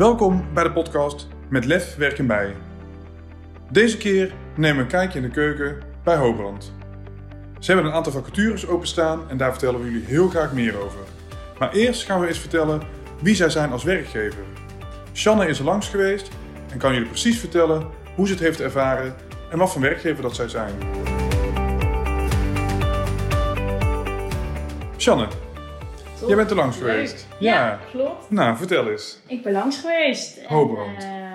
Welkom bij de podcast Met Lef werken bij. Deze keer nemen we een kijkje in de keuken bij Hobrand. Ze hebben een aantal vacatures openstaan en daar vertellen we jullie heel graag meer over. Maar eerst gaan we eens vertellen wie zij zijn als werkgever. Shanne is er langs geweest en kan jullie precies vertellen hoe ze het heeft ervaren en wat voor werkgever dat zij zijn. Shanne, Jij bent er langs geweest. Ja, klopt. Nou, vertel eens. Ik ben langs geweest. En, Hobrand. eh,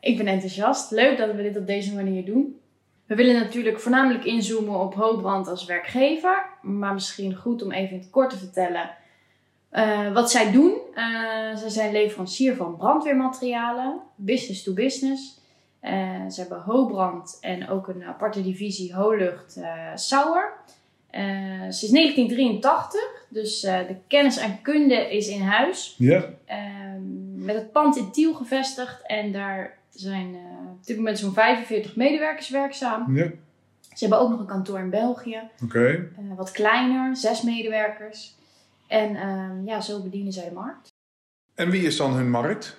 ik ben enthousiast. Leuk dat we dit op deze manier doen. We willen natuurlijk voornamelijk inzoomen op Hobrand als werkgever. Maar misschien goed om even in het kort te vertellen eh, wat zij doen. Eh, zij zijn leverancier van brandweermaterialen, business to business. Ze hebben Hobrand en ook een aparte divisie Holucht Sauer. Eh, sinds 1983, dus eh, de kennis en kunde is in huis. Ja, Ehm, met het pand in Tiel gevestigd. En daar zijn eh, op dit moment zo'n 45 medewerkers werkzaam. ja, Ze hebben ook nog een kantoor in België. oké. eh, wat kleiner, zes medewerkers. En ehm, ja, zo bedienen zij de markt. En wie is dan hun markt?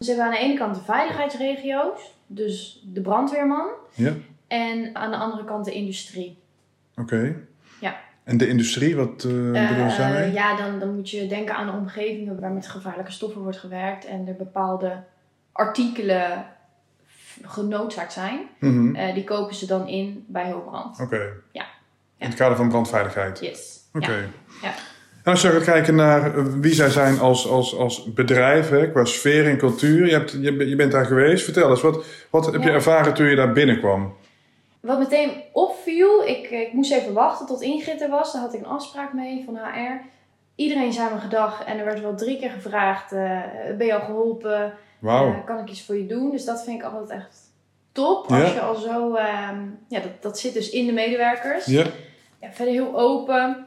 Ze hebben aan de ene kant de veiligheidsregio's. Dus de brandweerman. Ja, En aan de andere kant de industrie. oké. Ja. En de industrie, wat eh bedoel Eh, zij? ja, dan, dan moet je denken aan de omgevingen waar met gevaarlijke stoffen wordt gewerkt. En er bepaalde artikelen genoodzaakt zijn. Mhm. Eh, die kopen ze dan in bij Hoogbrand. Oké. Ja. In het kader van brandveiligheid. Yes. Oké. Ja. Ja. En als je gaat kijken naar eh, wie zij zijn als, als, als bedrijf, hè, qua sfeer en cultuur. Je, hebt, je, je bent daar geweest. Vertel eens, wat, wat heb je ervaren toen je daar binnenkwam? Wat meteen opviel, ik, ik moest even wachten tot Ingrid er was. Daar had ik een afspraak mee van HR. Iedereen zei me gedag en er werd wel drie keer gevraagd: eh, Ben je al geholpen? Eh, kan ik iets voor je doen? Dus dat vind ik altijd echt top. Ja. Als je al zo, ehm, ja, dat, dat zit dus in de medewerkers. ja? Ja, verder heel open.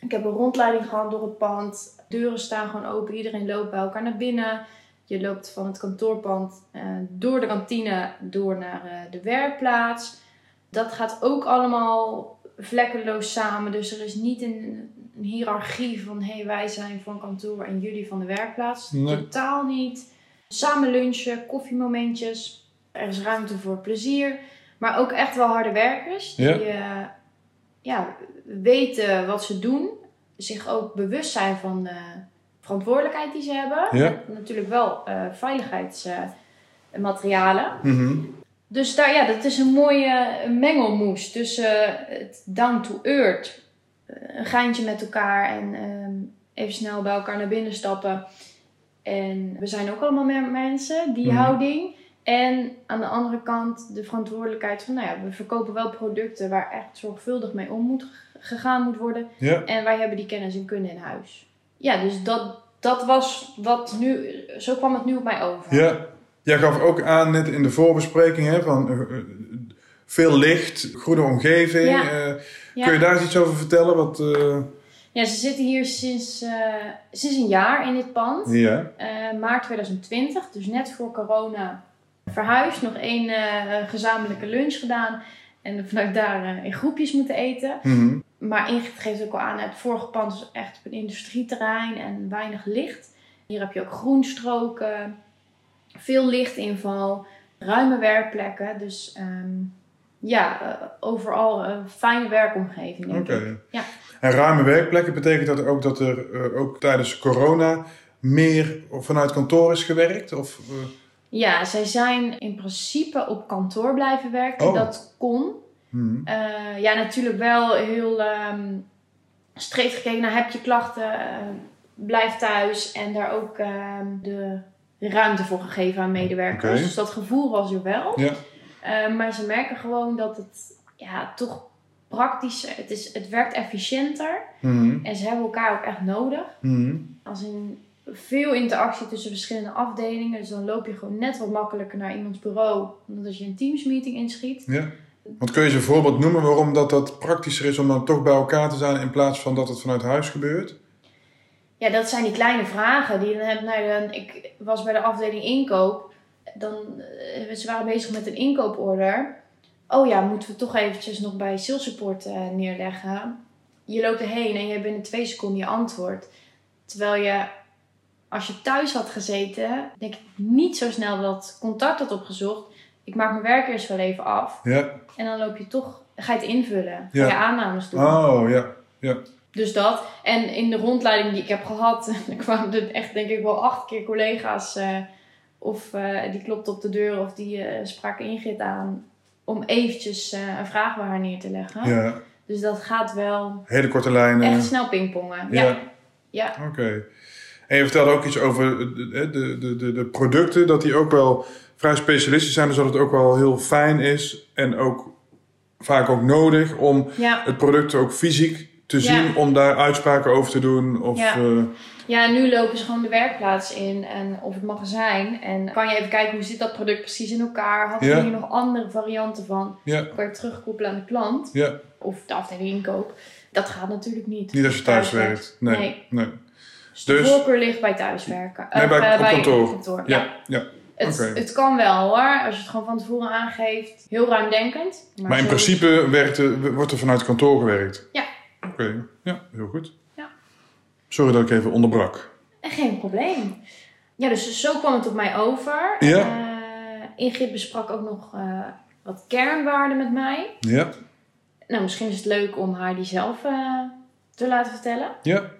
Ik heb een rondleiding gehad door het pand. Deuren staan gewoon open. Iedereen loopt bij elkaar naar binnen. Je loopt van het kantoorpand eh, door de kantine door naar eh, de werkplaats. Dat gaat ook allemaal vlekkeloos samen. Dus er is niet een, een hiërarchie van hé, hey, wij zijn van kantoor en jullie van de werkplaats. Nee. Totaal niet. Samen lunchen, koffiemomentjes. Er is ruimte voor plezier. Maar ook echt wel harde werkers. Die Ja. eh, ja, weten wat ze doen. Zich ook bewust zijn van de verantwoordelijkheid die ze hebben. Ja. Natuurlijk wel eh, veiligheidsmaterialen. Mhm. Dus daar, ja, dat is een mooie mengelmoes tussen eh, het down to earth, eh, een geintje met elkaar en ehm, even snel bij elkaar naar binnen stappen. En we zijn ook allemaal mensen, die Mhm. houding. En aan de andere kant de verantwoordelijkheid van, nou ja, we verkopen wel producten waar echt zorgvuldig mee om moet gegaan moet worden. Ja, En wij hebben die kennis en kunde in huis. Ja, dus dat, dat was wat nu, zo kwam het nu op mij over. ja. Jij gaf ook aan net in de voorbespreking hè, van eh, veel licht, goede omgeving. Ja. Eh, Ja. Kun je daar eens iets over vertellen? Wat, eh, Ja, ze zitten hier sinds, sinds een jaar in dit pand. ja. Maart 2020, dus net voor corona verhuisd. Nog één gezamenlijke lunch gedaan. En vanuit daar in groepjes moeten eten. Mhm. Maar Ingrid geeft ook al aan, het vorige pand is echt op een industrieterrein en weinig licht. Hier heb je ook groenstroken, veel lichtinval, ruime werkplekken. Dus ehm, ja, eh, overal een fijne werkomgeving Oké. Ja. En ruime werkplekken betekent dat ook dat er eh, ook tijdens corona meer vanuit kantoor is gewerkt? Of, eh, Ja, zij zijn in principe op kantoor blijven werken. Oh. Dat kon. Eh, ja, natuurlijk wel heel ehm streed gekeken naar heb je klachten, eh, blijf thuis. En daar ook ehm, de ruimte voor gegeven aan medewerkers. Dus dat gevoel was er wel. Ja. Eh, maar ze merken gewoon dat het ja, toch praktisch, het, is, het werkt efficiënter. Mhm. En ze hebben elkaar ook echt nodig. Mhm. Als in veel interactie tussen verschillende afdelingen. Dus dan loop je gewoon net wat makkelijker naar iemands bureau. Dan als je een teamsmeeting inschiet. Ja. Want kun je eens een voorbeeld noemen waarom dat, dat praktischer is om dan toch bij elkaar te zijn in plaats van dat het vanuit huis gebeurt? Ja, dat zijn die kleine vragen. Die je dan hebt, nou, dan, ik was bij de afdeling inkoop. Dan, eh, ze waren bezig met een inkooporder. Oh ja, moeten we toch eventjes nog bij sales support eh, neerleggen. Je loopt erheen en je hebt binnen twee seconden je antwoord. Terwijl je als je thuis had gezeten, denk ik niet zo snel dat contact had opgezocht. Ik maak mijn werk eerst wel even af. Ja. En dan loop je toch, ga je het invullen. Ga Ja. je aannames doen. Oh, ja. Ja. Dus dat. En in de rondleiding die ik heb gehad, kwamen er echt denk ik wel acht keer collega's. eh, of eh, die klopten op de deur of die eh, spraken Ingrid aan. Om eventjes een vraag bij haar neer te leggen. Ja. Dus dat gaat wel Hele korte lijnen. echt snel pingpongen. Ja. Ja. ja. Oké. En je vertelde ook iets over de, de, de, de, de producten, dat die ook wel vrij specialistisch zijn, dus dat het ook wel heel fijn is en ook vaak ook nodig om Ja. het product ook fysiek te zien, om daar uitspraken over te doen. Of, Ja. eh, Ja, nu lopen ze gewoon de werkplaats in en, of het magazijn. En kan je even kijken hoe zit dat product precies in elkaar. Hadden Ja. we hier nog andere varianten van? ja, Kan je terugkoppelen aan de klant ja, of de afdeling inkoop? Dat gaat natuurlijk niet. niet als je thuis Thuis werkt. Nee. Nee. nee. Dus de Dus- voorkeur ligt bij thuiswerken. Nee, Of, bij- eh, op kantoor. Ja. Ja, ja. Het, het kan wel hoor, als je het gewoon van tevoren aangeeft. Heel ruimdenkend. Maar, Maar in principe werkt er, wordt er vanuit kantoor gewerkt? Ja. Oké, ja, heel goed. Ja. Sorry dat ik even onderbrak. Eh, Geen probleem. Ja, dus zo kwam het op mij over. Ja. Eh, Ingrid besprak ook nog eh, wat kernwaarden met mij. Ja, Nou, misschien is het leuk om haar die zelf eh, te laten vertellen. ja,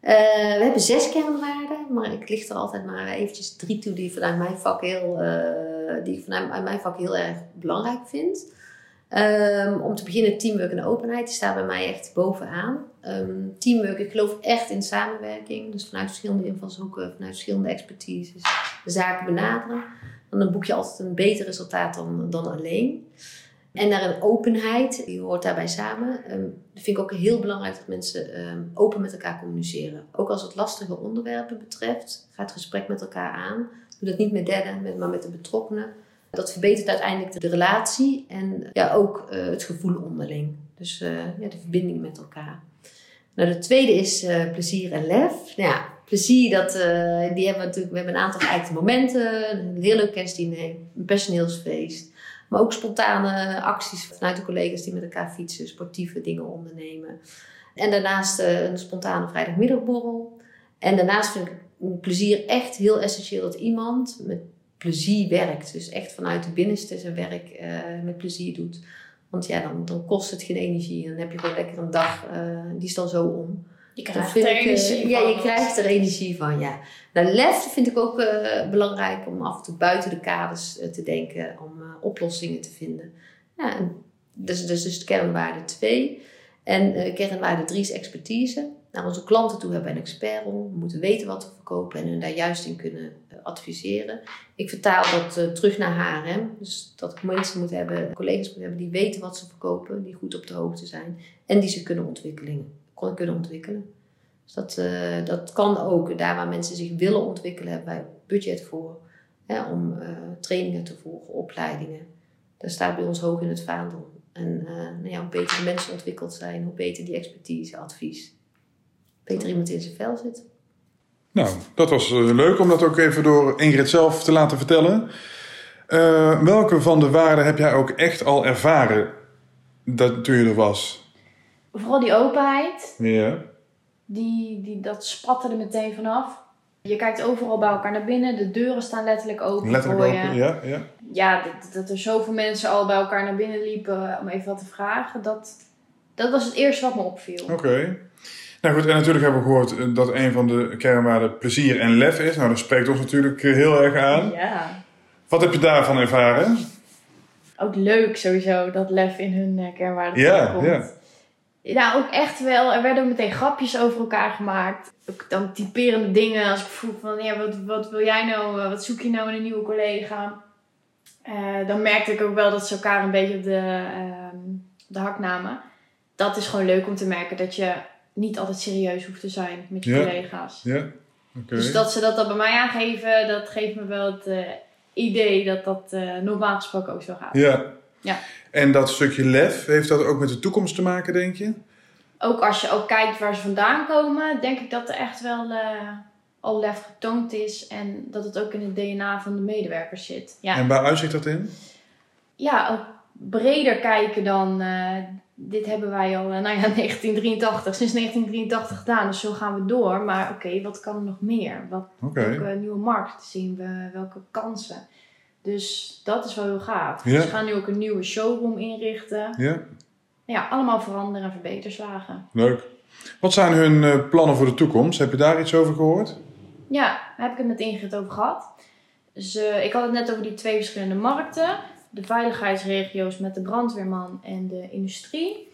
Eh, we hebben zes kernwaarden, maar ik licht er altijd maar eventjes drie toe die vanuit mijn vak heel, eh, die ik vanuit uit mijn vak heel erg belangrijk vind. Ehm, om te beginnen, teamwork en openheid, die staat bij mij echt bovenaan. Ehm, teamwork, ik geloof echt in samenwerking. Dus vanuit verschillende invalshoeken, vanuit verschillende expertises, zaken benaderen. Dan boek je altijd een beter resultaat dan, dan alleen. En naar een openheid, die hoort daarbij samen. Ehm dat vind ik ook heel belangrijk dat mensen open met elkaar communiceren. Ook als het lastige onderwerpen betreft, ga het gesprek met elkaar aan. Doe dat niet met derden, maar met de betrokkenen. Dat verbetert uiteindelijk de, relatie en ja, ook eh, het gevoel onderling. Dus eh, ja, de verbinding met elkaar. Nou, de tweede is eh, plezier en lef. Nou ja, plezier, dat, die hebben we natuurlijk. We hebben een aantal geëikte momenten. Een heel leuk kerstdiner, een personeelsfeest. Maar ook spontane acties vanuit de collega's die met elkaar fietsen, sportieve dingen ondernemen. En daarnaast een spontane vrijdagmiddagborrel. En daarnaast vind ik plezier echt heel essentieel dat iemand met plezier werkt. Dus echt vanuit de binnenste zijn werk eh, met plezier doet. Want ja, dan, dan kost het geen energie. En dan heb je gewoon lekker een dag, eh, die is dan zo om. Je krijgt er ik, eh, energie Ja, van. je krijgt er energie van, ja. Nou, lef vind ik ook belangrijk om af en toe buiten de kaders te denken, om oplossingen te vinden. Ja, en dus, dus, dus kernwaarde 2. En kernwaarde 3 is expertise. Naar onze klanten toe hebben we een expertrol. We moeten weten wat we verkopen en hun daar juist in kunnen eh, adviseren. Ik vertaal dat eh, terug naar HRM. Dus dat ik mensen moet hebben, collega's moet hebben die weten wat ze verkopen, die goed op de hoogte zijn en die ze kunnen ontwikkelen. kunnen ontwikkelen. Dus dat, eh, dat kan ook. Daar waar mensen zich willen ontwikkelen, hebben wij budget voor. Hè, om trainingen te volgen, opleidingen. Dat staat bij ons hoog in het vaandel. En nou ja, hoe beter de mensen ontwikkeld zijn, hoe beter die expertise, advies. Beter iemand in zijn vel zit. Nou, dat was eh, leuk om dat ook even door Ingrid zelf te laten vertellen. Eh, welke van de waarden heb jij ook echt al ervaren dat, toen je er was? Vooral die openheid, Ja. die, die, dat spatte er meteen vanaf. Je kijkt overal bij elkaar naar binnen. De deuren staan letterlijk open Letterlijk voor je. open, ja, ja. Ja, dat, dat er zoveel mensen al bij elkaar naar binnen liepen om even wat te vragen. Dat, dat was het eerste wat me opviel. Oké. Nou goed, en natuurlijk hebben we gehoord eh, dat een van de kernwaarden plezier en lef is. Nou, dat spreekt ons natuurlijk eh, heel erg aan. Ja. Wat heb je daarvan ervaren? Ook leuk sowieso dat lef in hun eh, kernwaarden Ja, terugkomt. ja. Nou, ook echt wel. Er werden ook meteen grapjes over elkaar gemaakt. Ook dan typerende dingen. Als ik vroeg van, ja, wat, wat wil jij nou? Wat zoek je nou in een nieuwe collega? Dan merkte ik ook wel dat ze elkaar een beetje op de, ehm, de hak namen. Dat is gewoon leuk om te merken dat je niet altijd serieus hoeft te zijn met je Ja. collega's. Ja. Dus dat ze dat dan bij mij aangeven, dat geeft me wel het eh, idee dat dat eh, normaal gesproken ook zo gaat. Ja. Ja. En dat stukje lef, heeft dat ook met de toekomst te maken, denk je? Ook als je ook kijkt waar ze vandaan komen, denk ik dat er echt wel eh, al lef getoond is. En dat het ook in het DNA van de medewerkers zit. Ja, En waar uitzicht dat in? ja ook breder kijken dan, dit hebben wij al, eh, nou ja, 1983, sinds 1983 gedaan, dus zo gaan we door. Maar oké, wat kan er nog meer? Wat. Welke nieuwe markt zien we? Welke kansen? Dus dat is wel heel gaaf. Ja. Dus we gaan nu ook een nieuwe showroom inrichten. Ja, Ja, allemaal veranderen en verbeterslagen. leuk. Wat zijn hun eh, plannen voor de toekomst? Heb je daar iets over gehoord? Ja, daar heb ik het met Ingrid over gehad. Dus eh, ik had het net over die twee verschillende markten. De veiligheidsregio's met de brandweerman en de industrie.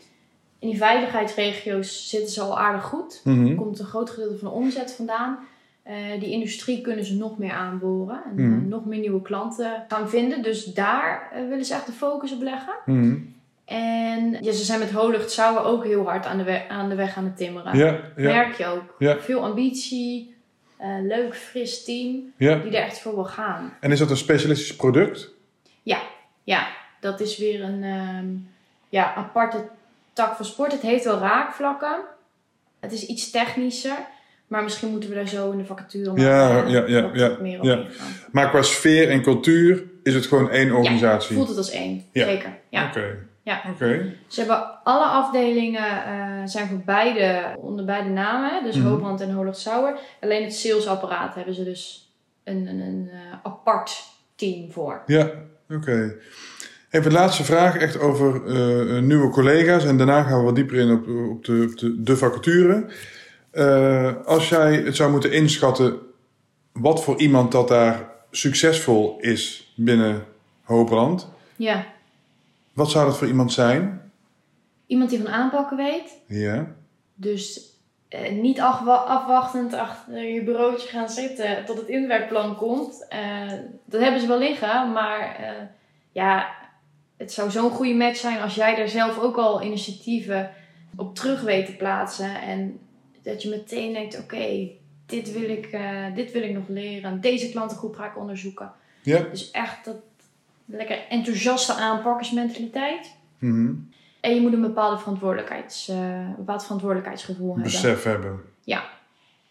In die veiligheidsregio's zitten ze al aardig goed. Er komt een groot gedeelte van de omzet vandaan. Eh, die industrie kunnen ze nog meer aanboren. En Mhm. eh, nog meer nieuwe klanten gaan vinden. Dus daar eh, willen ze echt de focus op leggen. Mhm. En ja, ze zijn met Holucht Sauer ook heel hard aan de, we- aan de weg aan het timmeren. Ja, ja, Merk je ook. Ja. Veel ambitie. leuk, fris team. Die er echt voor wil gaan. En is dat een specialistisch product? Ja, dat is weer een ehm, ja, aparte tak van sport. Het heeft wel raakvlakken. Het is iets technischer. Maar misschien moeten we daar zo in de vacature Ja, eh, ja, ja, wat ja, meer op ja. ingaan. Maar qua sfeer en cultuur is het gewoon één organisatie? Voelt het als één. Ja. Zeker. Ja. Oké. Ja. Oké. Ze hebben alle afdelingen eh, zijn voor beide, onder beide namen. Dus. Hoogbrand en Holoch Sauer. Alleen het salesapparaat hebben ze dus een, een, een eh, apart team voor. Ja, oké. Even de laatste vraag, echt over eh, nieuwe collega's. En daarna gaan we wat dieper in op, op, de, op de, de vacature. Eh, als jij het zou moeten inschatten, wat voor iemand dat daar succesvol is binnen Hoogbrand, Ja. wat zou dat voor iemand zijn? Iemand die van aanpakken weet. Ja, Dus eh, niet afwa- afwachtend achter je bureautje gaan zitten tot het inwerkplan komt. Eh, dat hebben ze wel liggen, maar eh, ja, het zou zo'n goede match zijn als jij er zelf ook al initiatieven op terug weet te plaatsen. En dat je meteen denkt, oké, dit, wil ik, dit wil ik nog leren. Deze klantengroep ga ik onderzoeken. ja. Dus echt dat lekker enthousiaste aanpakkersmentaliteit. Mhm. En je moet een bepaalde verantwoordelijkheids, een bepaald verantwoordelijkheidsgevoel hebben. besef hebben. Ja.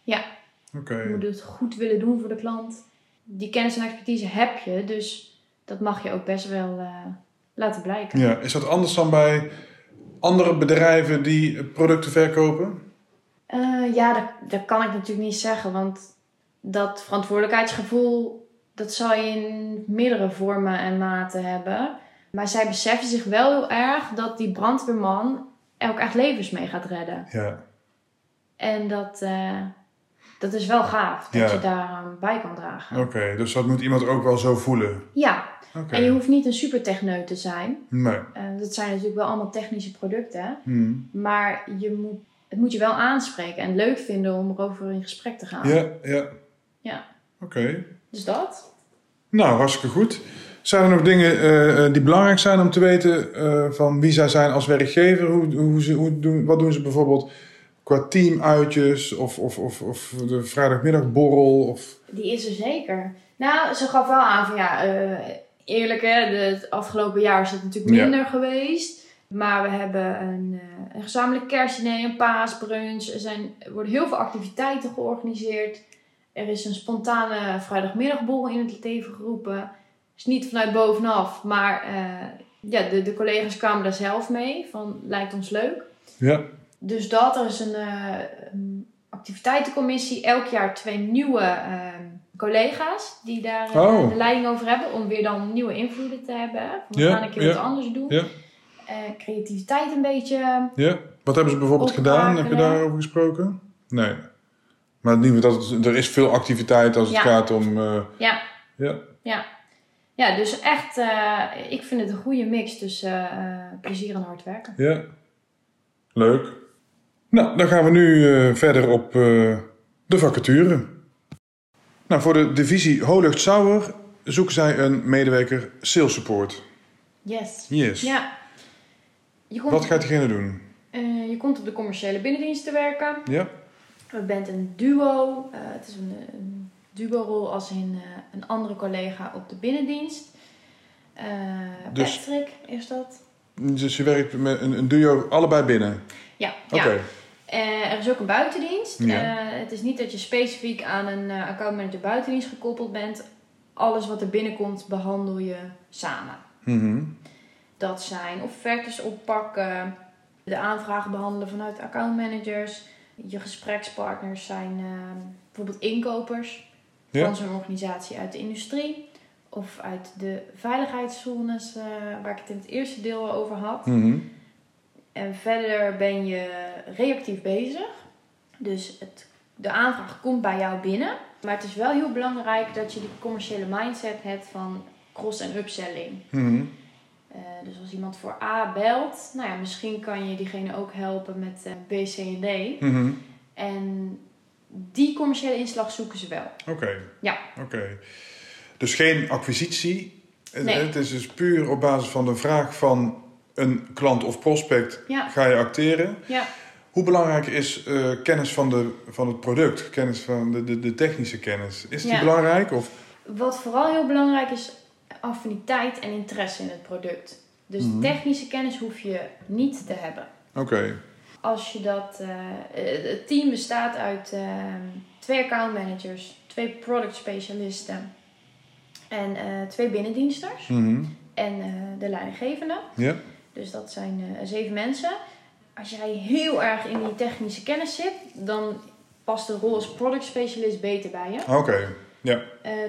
Ja. Oké. Je moet het goed willen doen voor de klant. Die kennis en expertise heb je, dus dat mag je ook best wel eh, laten blijken. Ja, is dat anders dan bij andere bedrijven die producten verkopen? Eh, ja, dat, dat kan ik natuurlijk niet zeggen, want dat verantwoordelijkheidsgevoel, dat zal je in meerdere vormen en maten hebben. Maar zij beseffen zich wel heel erg dat die brandweerman er ook echt levens mee gaat redden. Ja. En dat, eh, dat is wel gaaf, dat Ja. je daar aan bij kan dragen. Oké, dus dat moet iemand ook wel zo voelen. Ja, Oké. en je hoeft niet een supertechneut te zijn. Nee. Eh, dat zijn natuurlijk wel allemaal technische producten. Hmm. Maar je moet, het moet je wel aanspreken en leuk vinden om erover in gesprek te gaan. Ja, ja. Ja. Oké. Dus dat. Nou, hartstikke goed. Zijn er nog dingen eh, eh, die belangrijk zijn om te weten eh, van wie zij zijn als werkgever? Hoe, hoe ze, hoe doen, wat doen ze bijvoorbeeld qua teamuitjes of, of, of, of de vrijdagmiddagborrel? Of... Die is er zeker. Nou, ze gaf wel aan van ja, eerlijk hè, de, het afgelopen jaar is het natuurlijk Ja. minder geweest. Maar we hebben een, een gezamenlijk kerstdiner, een paasbrunch. Er, zijn, er worden heel veel activiteiten georganiseerd. Er is een spontane vrijdagmiddagborrel in het leven geroepen. Is niet vanuit bovenaf, maar eh, ja, de, de collega's kwamen daar zelf mee. Van, lijkt ons leuk. Ja, Dus dat, er is een, eh, activiteitencommissie. Elk jaar twee nieuwe eh, collega's die daar eh, Oh. de leiding over hebben. Om weer dan nieuwe invloeden te hebben. We Ja, gaan een keer ja, wat anders doen. ja. Creativiteit een beetje. ja. Wat hebben ze bijvoorbeeld gedaan? Heb je daarover gesproken? Nee. Maar niet, dat er is veel activiteit als het gaat om... Ja, ja. ja. Ja, dus echt, eh, ik vind het een goede mix tussen eh, plezier en hard werken. Ja, leuk. Nou, dan gaan we nu eh, verder op de vacature. Nou, voor de divisie Holucht Sauer zoeken zij een medewerker sales support. Yes. Yes. Ja. Je komt, Wat gaat diegene doen? je komt op de commerciële binnendienst te werken. Ja, Je bent een duo. het is een, een duo-rol als in eh, een andere collega op de binnendienst. Eh, Dus- Patrick is dat. dus je werkt met een, een duo allebei binnen. Ja. Oké. ja. Eh, er is ook een buitendienst. Ja. Het is niet dat je specifiek aan een accountmanager buitendienst gekoppeld bent. Alles wat er binnenkomt behandel je samen. Mhm. Dat zijn offertes oppakken, de aanvragen behandelen vanuit accountmanagers. Je gesprekspartners zijn bijvoorbeeld inkopers Ja. van zo'n organisatie uit de industrie of uit de veiligheidszones, eh, waar ik het in het eerste deel al over had. Mhm. En verder ben je reactief bezig. Dus het, de aanvraag komt bij jou binnen. Maar het is wel heel belangrijk dat je die commerciële mindset hebt van cross- en upselling. Mhm. Eh, dus als iemand voor A belt, nou ja, misschien kan je diegene ook helpen met eh, B, C en D. Mhm. En die commerciële inslag zoeken ze wel. Oké. Ja. Oké. Dus geen acquisitie. Het- Nee. Het is dus puur op basis van de vraag van een klant of prospect Ja, ga je acteren. ja. Hoe belangrijk is eh, kennis van, de, van het product, kennis van de, de, de technische kennis? Is die Ja. belangrijk? Of? Wat vooral heel belangrijk is, affiniteit en interesse in het product. Dus Mhm. technische kennis hoef je niet te hebben. Oké. Als je dat. eh, het team bestaat uit eh, twee account managers, twee product specialisten en eh, twee binnendiensters Mhm. en de leidinggevende. Ja. Dus dat zijn zeven mensen. Als jij heel erg in die technische kennis zit, dan past de rol als product specialist beter bij je. Oké. Ja.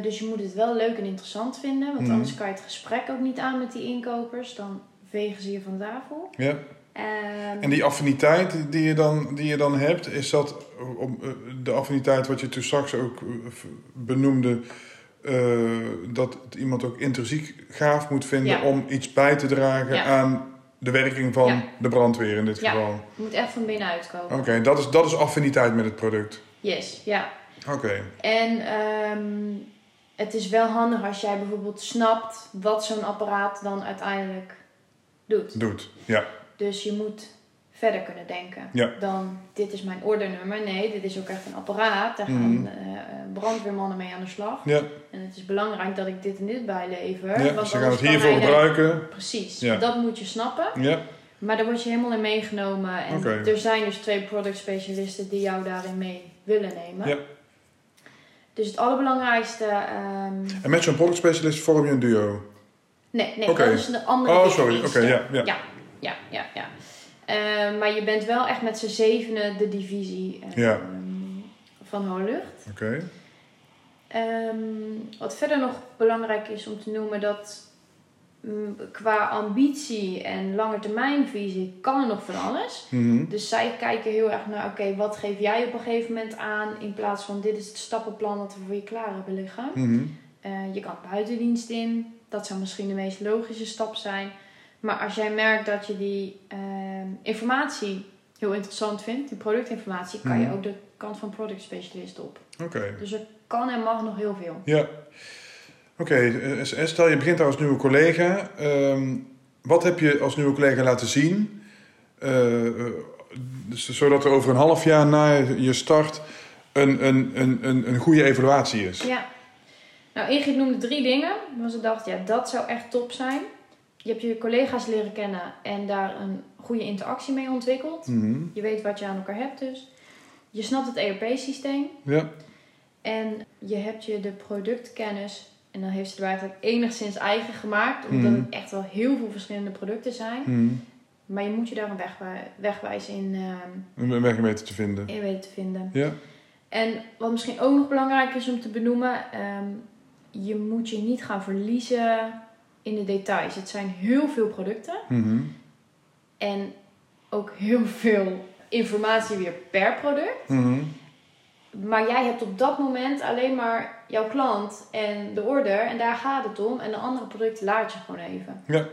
Dus je moet het wel leuk en interessant vinden, want Mhm. anders kan je het gesprek ook niet aan met die inkopers. Dan vegen ze je van tafel. ja. Ehm, En die affiniteit die je dan, die je dan hebt, is dat om, eh, de affiniteit wat je toen straks ook eh, benoemde, eh, dat het iemand ook intrinsiek gaaf moet vinden Ja. om iets bij te dragen Ja. aan de werking van Ja. de brandweer in dit Ja. geval. je moet echt van binnenuit komen. Oké, dat, is, dat is affiniteit met het product. Yes, ja. Oké. En ehm, het is wel handig als jij bijvoorbeeld snapt wat zo'n apparaat dan uiteindelijk doet. Doet. Ja. Dus je moet verder kunnen denken Ja. dan dit is mijn ordernummer. Nee, dit is ook echt een apparaat. Daar gaan Mhm. eh, brandweermannen mee aan de slag. Ja. En het is belangrijk dat ik dit en dit bijlever. ja. want Ze gaan het hiervoor gebruiken. Precies, Ja. dat moet je snappen. Ja. Maar daar word je helemaal in meegenomen. En er zijn dus twee product specialisten die jou daarin mee willen nemen. Ja. Dus het allerbelangrijkste... ehm, En met zo'n product specialist vorm je een duo. nee, nee dat is een andere Oh, sorry. Oké, diensten. ja. ja. Ja. Ja, ja. Ehm, maar je bent wel echt met z'n zevenen de divisie Ja. van Hoorlucht. Oké. Ehm, wat verder nog belangrijk is om te noemen, dat mm, qua ambitie en langetermijnvisie kan er nog van alles. Mhm. Dus zij kijken heel erg naar, oké, wat geef jij op een gegeven moment aan in plaats van dit is het stappenplan dat we voor je klaar hebben liggen. Mhm. Eh, je kan buitendienst in, dat zou misschien de meest logische stap zijn. Maar als jij merkt dat je die ehm, informatie heel interessant vindt, die productinformatie, kan je Mhm. ook de kant van product specialist op. Oké. Dus er kan en mag nog heel veel. Ja. Oké, eh, stel je begint als nieuwe collega. Ehm, wat heb je als nieuwe collega laten zien? Eh, eh, dus, zodat er over een half jaar na je start een, een, een, een, een goede evaluatie is. Ja. Nou, Ingrid noemde drie dingen. Want ze dacht, ja, dat zou echt top zijn. Je hebt je collega's leren kennen en daar een goede interactie mee ontwikkeld. Mhm. Je weet wat je aan elkaar hebt dus. Je snapt het ERP-systeem. Ja. En je hebt je de productkennis. En dan heeft ze er eigenlijk enigszins eigen gemaakt. Omdat Mhm. het echt wel heel veel verschillende producten zijn. Mhm. Maar je moet je daar een wegwij- wegwijs in, ehm, Een weg weten te vinden. in weten te vinden. Ja. En wat misschien ook nog belangrijk is om te benoemen, ehm, je moet je niet gaan verliezen in de details. Het zijn heel veel producten Mhm. en ook heel veel informatie weer per product. Mhm. Maar jij hebt op dat moment alleen maar jouw klant en de order en daar gaat het om. En de andere producten laat je gewoon even. Ja.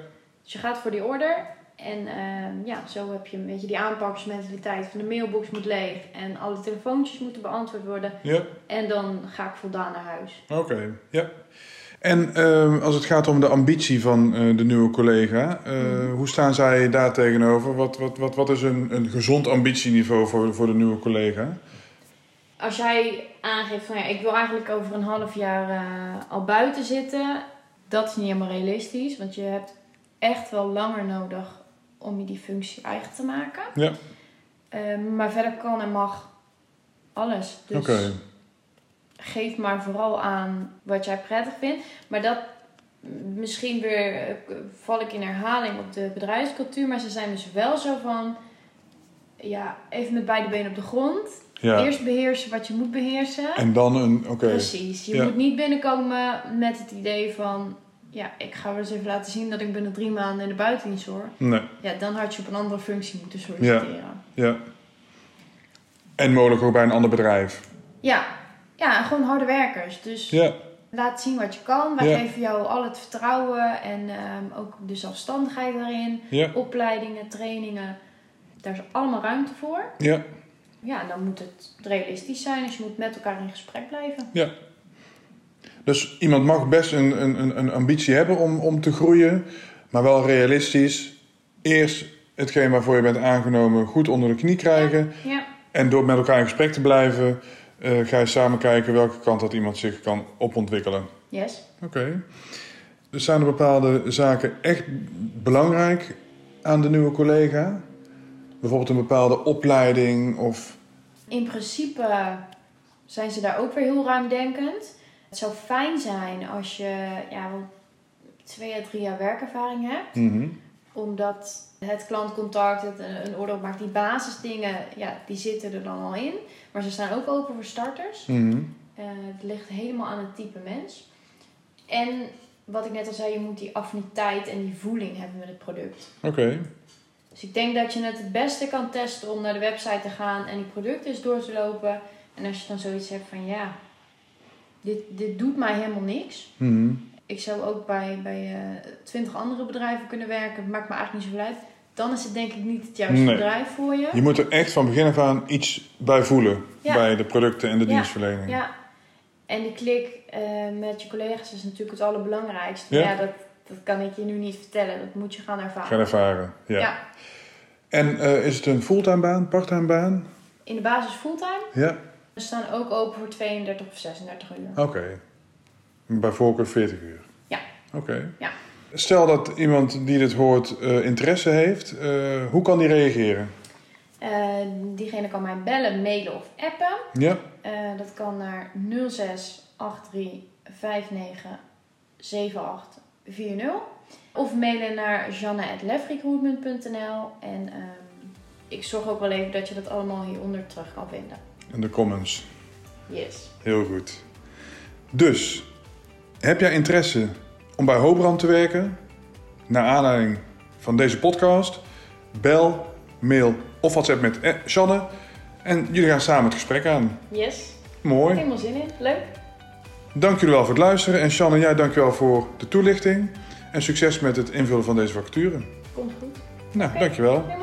Dus je gaat voor die order en ehm, ja, zo heb je een beetje die aanpaksmentaliteit van de mailbox moet leeg en alle telefoontjes moeten beantwoord worden. Ja. En dan ga ik voldaan naar huis. Oké, ja. En ehm, als het gaat om de ambitie van eh, de nieuwe collega, eh, Mhm. hoe staan zij daar tegenover? Wat, wat, wat, wat is een, een gezond ambitieniveau voor, voor de nieuwe collega? Als jij aangeeft van ja, ik wil eigenlijk over een half jaar eh, al buiten zitten, dat is niet helemaal realistisch. Want je hebt echt wel langer nodig om je die functie eigen te maken. Ja. Ehm, maar verder kan en mag alles. Dus Oké. Geef maar vooral aan wat jij prettig vindt. Maar dat misschien weer val ik in herhaling op de bedrijfscultuur. Maar ze zijn dus wel zo van ja, even met beide benen op de grond. Ja. Eerst beheersen wat je moet beheersen. En dan een, oké. Precies. Je Ja. moet niet binnenkomen met het idee van... Ja, ik ga wel eens even laten zien dat ik binnen drie maanden in de buitendienst hoor. Nee, Ja, dan had je op een andere functie moeten solliciteren. ja. En mogelijk ook bij een ander bedrijf. Ja, ja gewoon harde werkers. Dus Ja, laat zien wat je kan. Wij Ja. geven jou al het vertrouwen en ehm, ook de zelfstandigheid daarin. ja, Opleidingen, trainingen. Daar is allemaal ruimte voor. ja, Ja, dan moet het realistisch zijn. Dus je moet met elkaar in gesprek blijven. ja. Dus iemand mag best een, een, een- een ambitie hebben om, om te groeien, maar wel realistisch. Eerst hetgeen waarvoor je bent aangenomen goed onder de knie krijgen. Ja, En door met elkaar in gesprek te blijven, eh, ga je samen kijken welke kant dat iemand zich kan opontwikkelen. yes. Oké. Dus zijn er bepaalde zaken echt belangrijk aan de nieuwe collega? Bijvoorbeeld een bepaalde opleiding of... In principe zijn ze daar ook weer heel ruimdenkend. Het zou fijn zijn als je ja, wel twee à drie jaar werkervaring hebt. Mhm. Omdat het klantcontact, het, eh, een orde opmaakt, die basisdingen, ja, die zitten er dan al in. Maar ze staan ook open voor starters. Mhm. Eh, het ligt helemaal aan het type mens. En wat ik net al zei, je moet die affiniteit en die voeling hebben met het product. Oké. Dus ik denk dat je het het beste kan testen om naar de website te gaan en die producten eens door te lopen. En als je dan zoiets hebt van ja, dit, dit doet mij helemaal niks. Mhm. Ik zou ook bij, bij twintig andere bedrijven kunnen werken. Maakt me eigenlijk niet zoveel uit. Dan is het denk ik niet het juiste Nee. bedrijf voor je. Je moet er echt van begin af aan iets bij voelen. Ja. Bij de producten en de Ja. dienstverlening. Ja, en die klik eh, met je collega's is natuurlijk het allerbelangrijkste. Ja. Ja, dat, dat kan ik je nu niet vertellen. Dat moet je gaan ervaren. Gaan ervaren. Ja. ja. En eh, is het een fulltime baan, parttime baan? In de basis fulltime. Ja. We staan ook open voor 32 of 36 uur. Oké. Bij voorkeur 40 uur? Ja. Oké. Ja. Stel dat iemand die dit hoort eh, interesse heeft, eh, hoe kan die reageren? Eh, diegene kan mij bellen, mailen of appen. Ja? Dat kan naar 06 83 59 78 40. Of mailen naar janne.lefrecruitment.nl. En ehm, ik zorg ook wel even dat je dat allemaal hieronder terug kan vinden. In de comments. Yes. Heel goed. Dus, heb jij interesse om bij Hobrand te werken? Naar aanleiding van deze podcast, bel, mail of WhatsApp met eh, Sjanne. En jullie gaan samen het gesprek aan. Yes. Mooi. Helemaal zin in. Leuk. Dank jullie wel voor het luisteren. En Sjanne, jij dank je wel voor de toelichting. En succes met het invullen van deze vacature. Komt goed. Nou, Oké. dankjewel. Helemaal